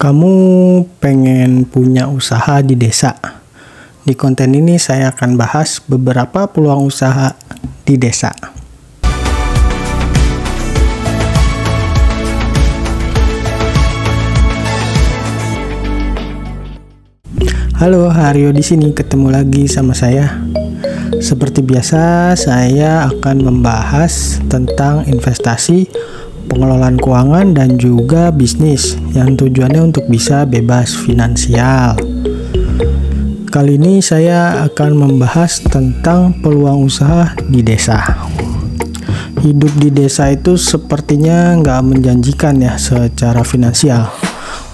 Kamu pengen punya usaha di desa? Di konten ini saya akan bahas beberapa peluang usaha di desa. Halo, Haryo di sini ketemu lagi sama saya. Seperti biasa, saya akan membahas tentang investasi, pengelolaan keuangan dan juga bisnis yang tujuannya untuk bisa bebas finansial. Kali ini saya akan membahas tentang peluang usaha di desa. Hidup di desa itu sepertinya nggak menjanjikan ya secara finansial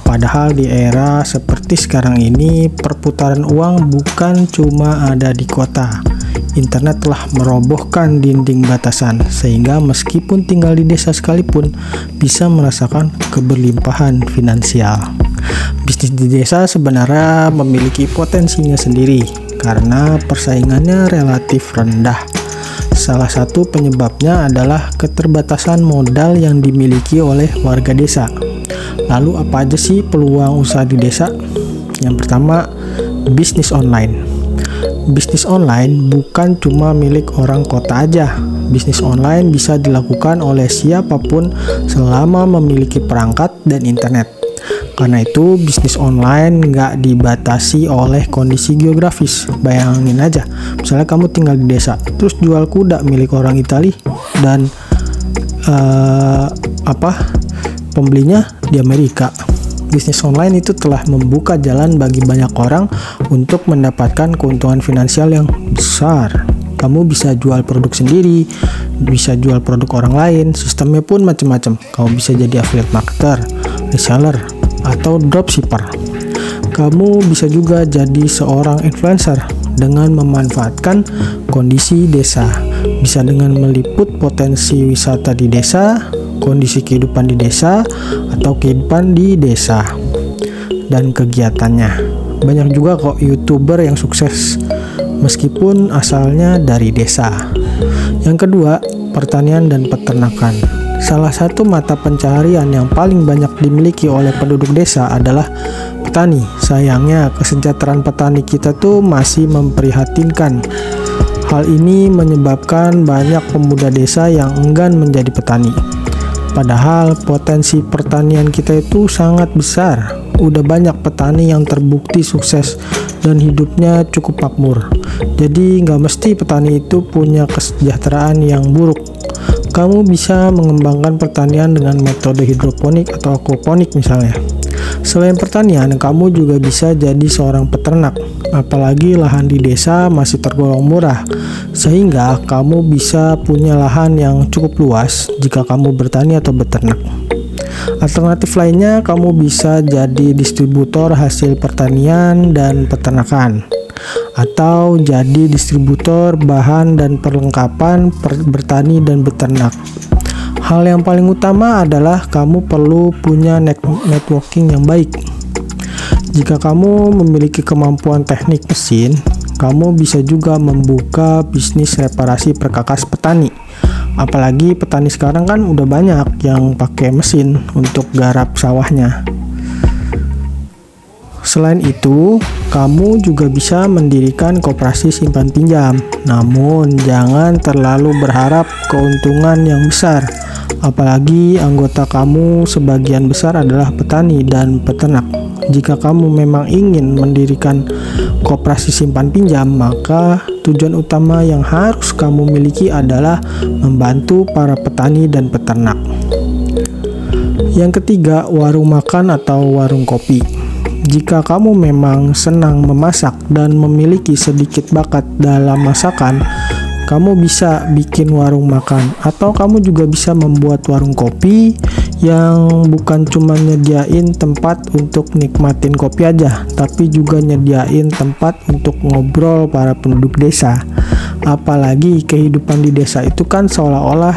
Padahal di era seperti sekarang ini, perputaran uang bukan cuma ada di kota. Internet telah merobohkan dinding batasan, sehingga meskipun tinggal di desa sekalipun bisa merasakan keberlimpahan finansial. Bisnis di desa sebenarnya memiliki potensinya sendiri karena persaingannya relatif rendah. Salah satu penyebabnya adalah keterbatasan modal yang dimiliki oleh warga desa Lalu apa aja sih peluang usaha di desa? Yang pertama, bisnis online. Bisnis online bukan cuma milik orang kota aja. Bisnis online bisa dilakukan oleh siapa pun selama memiliki perangkat dan internet. Karena itu, bisnis online nggak dibatasi oleh kondisi geografis. Bayangin aja, misalnya kamu tinggal di desa, terus jual kuda milik orang Italia dan uh, apa pembelinya di Amerika. Bisnis online itu telah membuka jalan bagi banyak orang untuk mendapatkan keuntungan finansial yang besar. Kamu bisa jual produk sendiri, bisa jual produk orang lain, sistemnya pun macam-macam. Kamu bisa jadi affiliate marketer, reseller, atau dropshipper. Kamu bisa juga jadi seorang influencer dengan memanfaatkan kondisi desa. Bisa dengan meliput potensi wisata di desa, kondisi kehidupan di desa atau kehidupan di desa dan kegiatannya. Banyak juga kok YouTuber yang sukses meskipun asalnya dari desa. Yang kedua, pertanian dan peternakan. Salah satu mata pencaharian yang paling banyak dimiliki oleh penduduk desa adalah petani. Sayangnya, kesejahteraan petani kita tuh masih memprihatinkan. Hal ini menyebabkan banyak pemuda desa yang enggan menjadi petani. Padahal potensi pertanian kita itu sangat besar. Udah banyak petani yang terbukti sukses dan hidupnya cukup makmur. Jadi nggak mesti petani itu punya kesejahteraan yang buruk. Kamu bisa mengembangkan pertanian dengan metode hidroponik atau aquaponik misalnya. Selain pertanian, kamu juga bisa jadi seorang peternak. Apalagi lahan di desa masih tergolong murah, sehingga kamu bisa punya lahan yang cukup luas jika kamu bertani atau beternak. Alternatif lainnya, kamu bisa jadi distributor hasil pertanian dan peternakan, atau jadi distributor bahan dan perlengkapan per bertani dan beternak. Hal yang paling utama adalah kamu perlu punya networking yang baik. Jika kamu memiliki kemampuan teknik mesin, kamu bisa juga membuka bisnis reparasi perkakas petani. Apalagi petani sekarang kan udah banyak yang pakai mesin untuk garap sawahnya. Selain itu, kamu juga bisa mendirikan koperasi simpan pinjam. Namun, jangan terlalu berharap keuntungan yang besar Apalagi anggota kamu sebagian besar adalah petani dan peternak. Jika kamu memang ingin mendirikan koperasi simpan pinjam, maka tujuan utama yang harus kamu miliki adalah membantu para petani dan peternak. Yang ketiga, warung makan atau warung kopi. Jika kamu memang senang memasak dan memiliki sedikit bakat dalam masakan, kamu bisa bikin warung makan atau kamu juga bisa membuat warung kopi yang bukan cuma nyediain tempat untuk nikmatin kopi aja tapi juga nyediain tempat untuk ngobrol para penduduk desa. Apalagi kehidupan di desa itu kan seolah-olah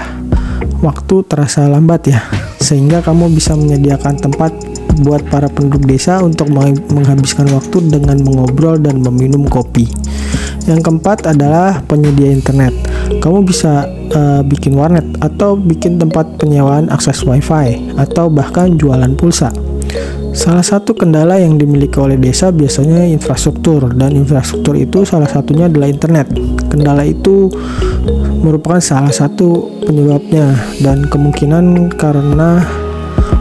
waktu terasa lambat ya sehingga kamu bisa menyediakan tempat buat para penduduk desa untuk menghabiskan waktu dengan mengobrol dan meminum kopi yang keempat adalah penyedia internet. Kamu bisa uh, bikin warnet atau bikin tempat penyewaan akses WiFi atau bahkan jualan pulsa. Salah satu kendala yang dimiliki oleh desa biasanya infrastruktur dan infrastruktur itu salah satunya adalah internet. Kendala itu merupakan salah satu penyebabnya dan kemungkinan karena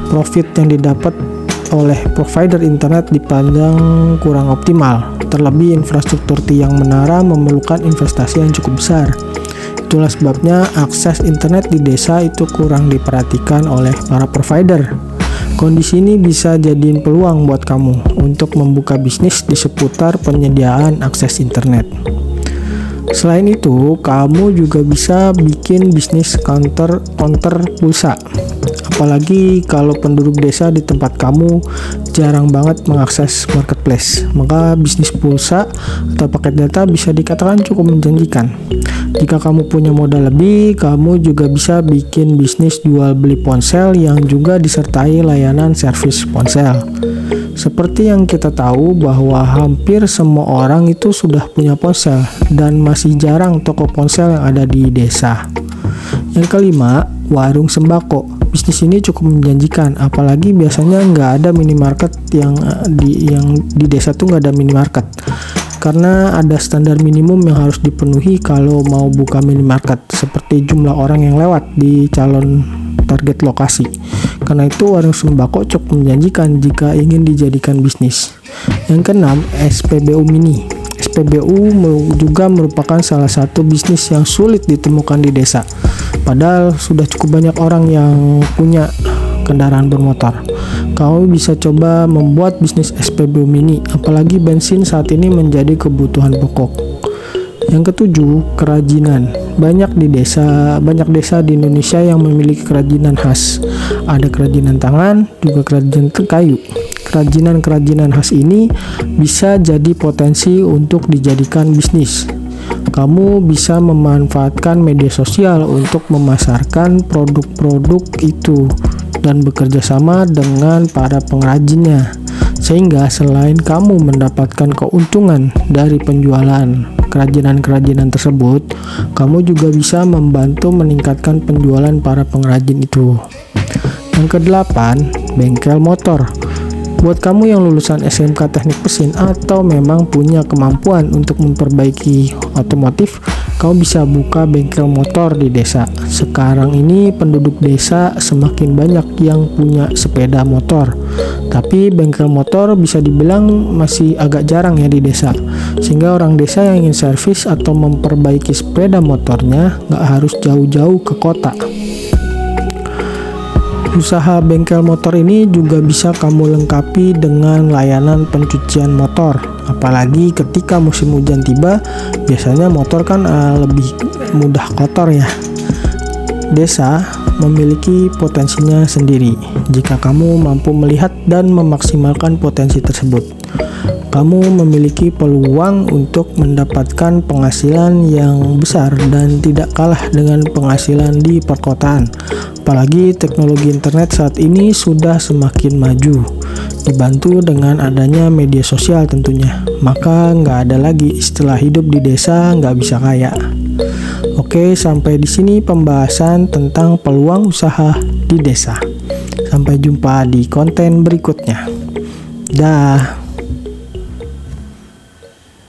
profit yang didapat oleh provider internet dipandang kurang optimal. Terlebih infrastruktur tiang menara memerlukan investasi yang cukup besar. Itulah sebabnya akses internet di desa itu kurang diperhatikan oleh para provider. Kondisi ini bisa jadiin peluang buat kamu untuk membuka bisnis di seputar penyediaan akses internet. Selain itu, kamu juga bisa bikin bisnis counter counter pulsa. Apalagi kalau penduduk desa di tempat kamu jarang banget mengakses marketplace, maka bisnis pulsa atau paket data bisa dikatakan cukup menjanjikan. Jika kamu punya modal lebih, kamu juga bisa bikin bisnis jual beli ponsel yang juga disertai layanan servis ponsel. Seperti yang kita tahu bahwa hampir semua orang itu sudah punya ponsel dan masih jarang toko ponsel yang ada di desa. Yang kelima, warung sembako bisnis ini cukup menjanjikan. Apalagi biasanya nggak ada minimarket yang eh, di yang di desa tuh nggak ada minimarket. Karena ada standar minimum yang harus dipenuhi kalau mau buka minimarket seperti jumlah orang yang lewat di calon target lokasi. Karena itu warung sembako cukup menjanjikan jika ingin dijadikan bisnis. Yang keenam SPBU mini. SPBU juga merupakan salah satu bisnis yang sulit ditemukan di desa Padahal sudah cukup banyak orang yang punya kendaraan bermotor. Kau bisa coba membuat bisnis SPBU mini, apalagi bensin saat ini menjadi kebutuhan pokok. Yang ketujuh, kerajinan. Banyak di desa, banyak desa di Indonesia yang memiliki kerajinan khas. Ada kerajinan tangan, juga kerajinan kayu. Kerajinan-kerajinan khas ini bisa jadi potensi untuk dijadikan bisnis kamu bisa memanfaatkan media sosial untuk memasarkan produk-produk itu dan bekerja sama dengan para pengrajinnya sehingga selain kamu mendapatkan keuntungan dari penjualan kerajinan-kerajinan tersebut kamu juga bisa membantu meningkatkan penjualan para pengrajin itu. Yang kedelapan bengkel motor Buat kamu yang lulusan SMK Teknik Mesin atau memang punya kemampuan untuk memperbaiki otomotif, kamu bisa buka bengkel motor di desa. Sekarang ini penduduk desa semakin banyak yang punya sepeda motor. Tapi bengkel motor bisa dibilang masih agak jarang ya di desa. Sehingga orang desa yang ingin servis atau memperbaiki sepeda motornya nggak harus jauh-jauh ke kota. Usaha bengkel motor ini juga bisa kamu lengkapi dengan layanan pencucian motor. Apalagi ketika musim hujan tiba, biasanya motor kan uh, lebih mudah kotor ya. Desa memiliki potensinya sendiri jika kamu mampu melihat dan memaksimalkan potensi tersebut. Kamu memiliki peluang untuk mendapatkan penghasilan yang besar dan tidak kalah dengan penghasilan di perkotaan Apalagi teknologi internet saat ini sudah semakin maju, dibantu dengan adanya media sosial tentunya. Maka nggak ada lagi istilah hidup di desa nggak bisa kaya. Oke, sampai di sini pembahasan tentang peluang usaha di desa. Sampai jumpa di konten berikutnya. Dah.